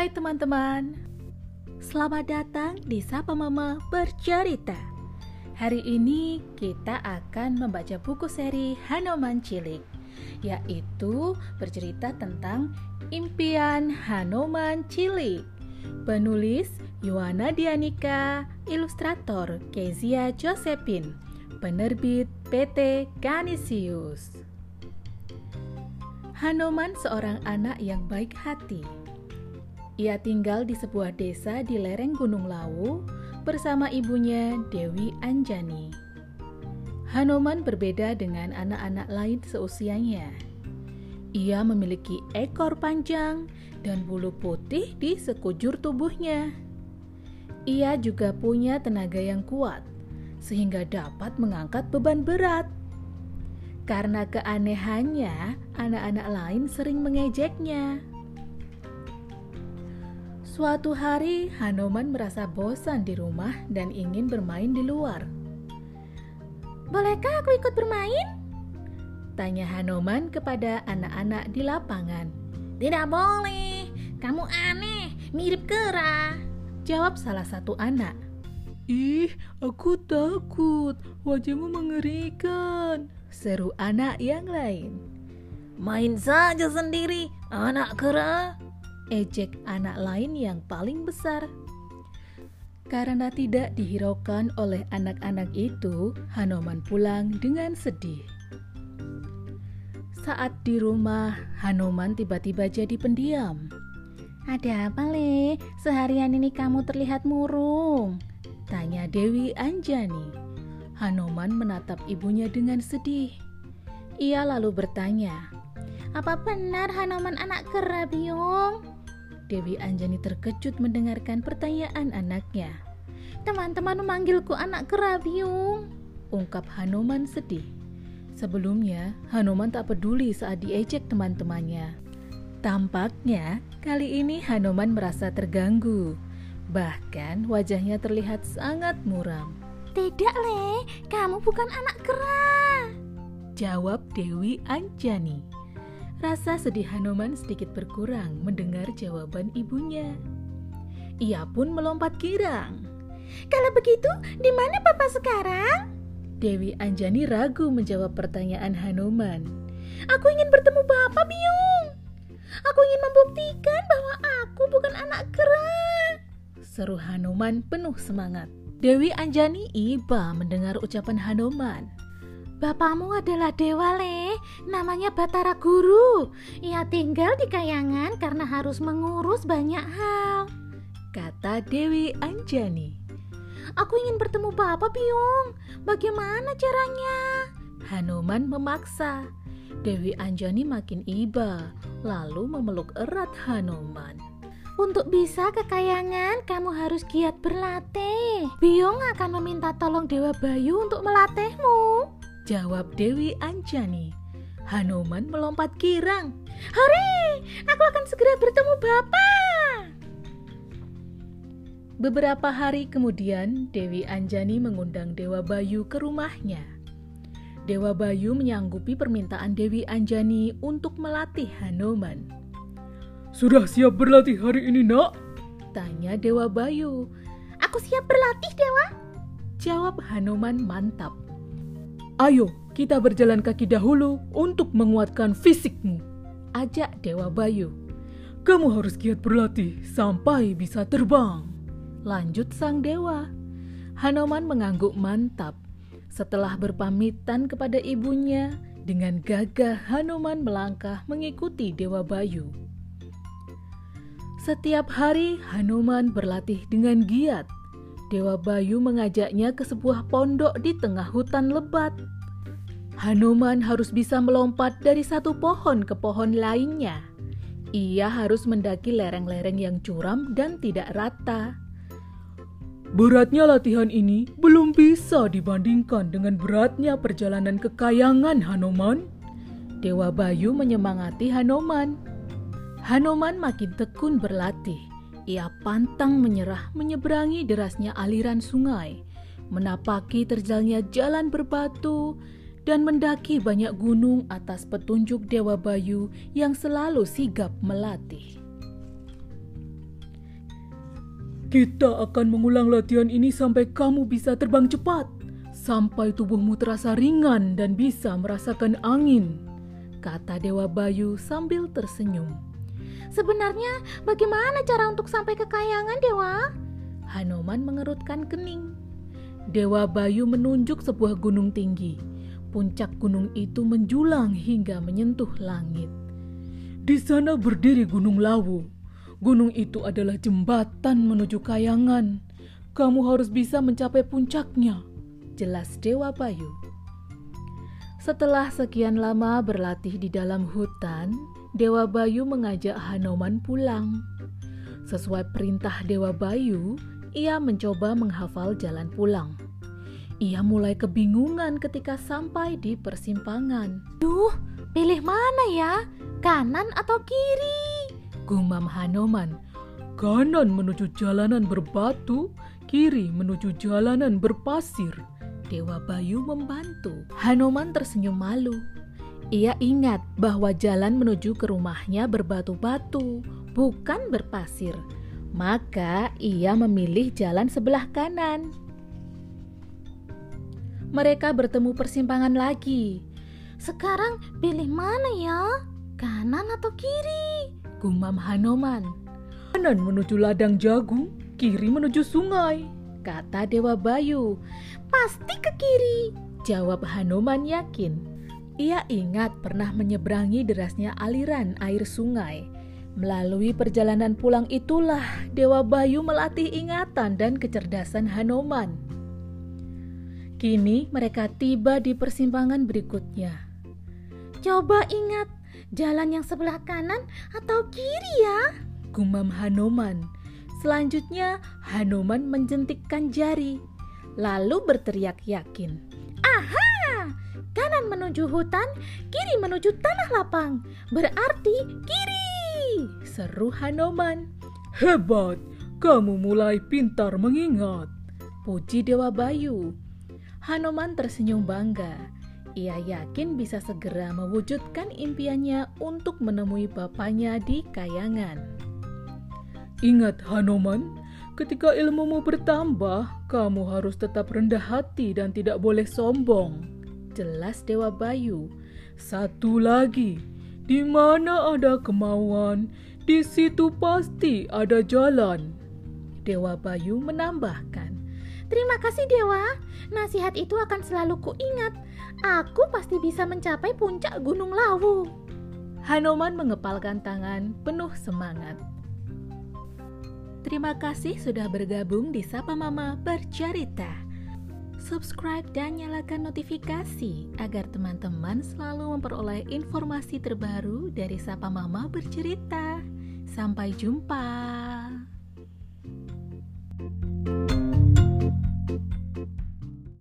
Hai teman-teman, selamat datang di Sapa Mama Bercerita. Hari ini kita akan membaca buku seri Hanoman Cilik, yaitu bercerita tentang impian Hanoman Cilik. Penulis Yohana Dianika, ilustrator Kezia Josephine, penerbit PT Canisius. Hanoman seorang anak yang baik hati. Ia tinggal di sebuah desa di lereng Gunung Lawu bersama ibunya Dewi Anjani. Hanoman berbeda dengan anak-anak lain seusianya. Ia memiliki ekor panjang dan bulu putih di sekujur tubuhnya. Ia juga punya tenaga yang kuat, sehingga dapat mengangkat beban berat. Karena keanehannya, anak-anak lain sering mengejeknya. Suatu hari, Hanoman merasa bosan di rumah dan ingin bermain di luar. Bolehkah aku ikut bermain? Tanya Hanoman kepada anak-anak di lapangan. Tidak boleh, kamu aneh, mirip kera. Jawab salah satu anak. Ih, aku takut. Wajahmu mengerikan. Seru anak yang lain. Main saja sendiri, anak kera. Ejek anak lain yang paling besar. Karena tidak dihiraukan oleh anak-anak itu, Hanoman pulang dengan sedih. Saat di rumah, Hanoman tiba-tiba jadi pendiam. Ada apa, Le? Seharian ini kamu terlihat murung. Tanya Dewi Anjani. Hanoman menatap ibunya dengan sedih. Ia lalu bertanya, Apa benar Hanoman anak kera, Biung? Dewi Anjani terkejut mendengarkan pertanyaan anaknya. Teman-teman memanggilku anak kera, Biung. Ungkap Hanoman sedih. Sebelumnya, Hanoman tak peduli saat diejek teman-temannya. Tampaknya kali ini Hanoman merasa terganggu. Bahkan wajahnya terlihat sangat muram. Tidak, Le. Kamu bukan anak kera. Jawab Dewi Anjani. Rasa sedih Hanoman sedikit berkurang mendengar jawaban ibunya. Ia pun melompat girang. Kalau begitu, di mana Papa sekarang? Dewi Anjani ragu menjawab pertanyaan Hanoman. Aku ingin bertemu Bapak, Biung. Aku ingin membuktikan bahwa aku bukan anak kera. Seru Hanoman penuh semangat. Dewi Anjani iba mendengar ucapan Hanoman. Bapakmu adalah dewa le, namanya Batara Guru. Ia tinggal di kayangan karena harus mengurus banyak hal. Kata Dewi Anjani. Aku ingin bertemu Bapak Biung. Bagaimana caranya? Hanoman memaksa. Dewi Anjani makin iba, lalu memeluk erat Hanoman. Untuk bisa ke kayangan, kamu harus giat berlatih. Biung akan meminta tolong Dewa Bayu untuk melatihmu. Jawab Dewi Anjani. Hanoman melompat girang. Hore, aku akan segera bertemu Bapak. Beberapa hari kemudian, Dewi Anjani mengundang Dewa Bayu ke rumahnya. Dewa Bayu menyanggupi permintaan Dewi Anjani untuk melatih Hanoman. Sudah siap berlatih hari ini, nak? Tanya Dewa Bayu. Aku siap berlatih, Dewa. Jawab Hanoman mantap. Ayo, kita berjalan kaki dahulu untuk menguatkan fisikmu. Ajak Dewa Bayu. Kamu harus giat berlatih sampai bisa terbang. Lanjut sang dewa. Hanoman mengangguk mantap. Setelah berpamitan kepada ibunya, dengan gagah Hanoman melangkah mengikuti Dewa Bayu. Setiap hari Hanoman berlatih dengan giat. Dewa Bayu mengajaknya ke sebuah pondok di tengah hutan lebat. Hanoman harus bisa melompat dari satu pohon ke pohon lainnya. Ia harus mendaki lereng-lereng yang curam dan tidak rata. Beratnya latihan ini belum bisa dibandingkan dengan beratnya perjalanan ke kayangan Hanoman. Dewa Bayu menyemangati Hanoman. Hanoman makin tekun berlatih. Ia pantang menyerah menyeberangi derasnya aliran sungai, menapaki terjalnya jalan berbatu, dan mendaki banyak gunung atas petunjuk Dewa Bayu yang selalu sigap melatih. Kita akan mengulang latihan ini sampai kamu bisa terbang cepat. Sampai tubuhmu terasa ringan dan bisa merasakan angin. Kata Dewa Bayu sambil tersenyum. Sebenarnya bagaimana cara untuk sampai ke kayangan, Dewa? Hanoman mengerutkan kening. Dewa Bayu menunjuk sebuah gunung tinggi. Puncak gunung itu menjulang hingga menyentuh langit. Di sana berdiri Gunung Lawu. Gunung itu adalah jembatan menuju kayangan. Kamu harus bisa mencapai puncaknya, jelas Dewa Bayu. Setelah sekian lama berlatih di dalam hutan, Dewa Bayu mengajak Hanoman pulang. Sesuai perintah Dewa Bayu, ia mencoba menghafal jalan pulang. Ia mulai kebingungan ketika sampai di persimpangan. Duh, pilih mana ya? Kanan atau kiri? gumam Hanoman. Kanan menuju jalanan berbatu, kiri menuju jalanan berpasir. Dewa Bayu membantu. Hanoman tersenyum malu. Ia ingat bahwa jalan menuju ke rumahnya berbatu-batu, bukan berpasir. Maka ia memilih jalan sebelah kanan. Mereka bertemu persimpangan lagi. Sekarang pilih mana ya? Kanan atau kiri? gumam Hanoman. Kanan menuju ladang jagung, kiri menuju sungai, kata Dewa Bayu. Pasti ke kiri, jawab Hanoman yakin. Ia ingat pernah menyeberangi derasnya aliran air sungai. Melalui perjalanan pulang itulah Dewa Bayu melatih ingatan dan kecerdasan Hanoman. Kini mereka tiba di persimpangan berikutnya. Coba ingat, Jalan yang sebelah kanan atau kiri ya? Gumam Hanoman. Selanjutnya Hanoman menjentikkan jari, lalu berteriak yakin. Aha! Kanan menuju hutan, kiri menuju tanah lapang. Berarti kiri! Seru Hanoman. Hebat, kamu mulai pintar mengingat. Puji Dewa Bayu. Hanoman tersenyum bangga. Ia yakin bisa segera mewujudkan impiannya untuk menemui bapaknya di kayangan. Ingat Hanoman, ketika ilmumu bertambah, kamu harus tetap rendah hati dan tidak boleh sombong. Jelas Dewa Bayu. Satu lagi, di mana ada kemauan, di situ pasti ada jalan. Dewa Bayu menambahkan. Terima kasih Dewa, nasihat itu akan selalu kuingat Aku pasti bisa mencapai puncak Gunung Lawu. Hanoman mengepalkan tangan penuh semangat. Terima kasih sudah bergabung di Sapa Mama Bercerita. Subscribe dan nyalakan notifikasi agar teman-teman selalu memperoleh informasi terbaru dari Sapa Mama Bercerita. Sampai jumpa.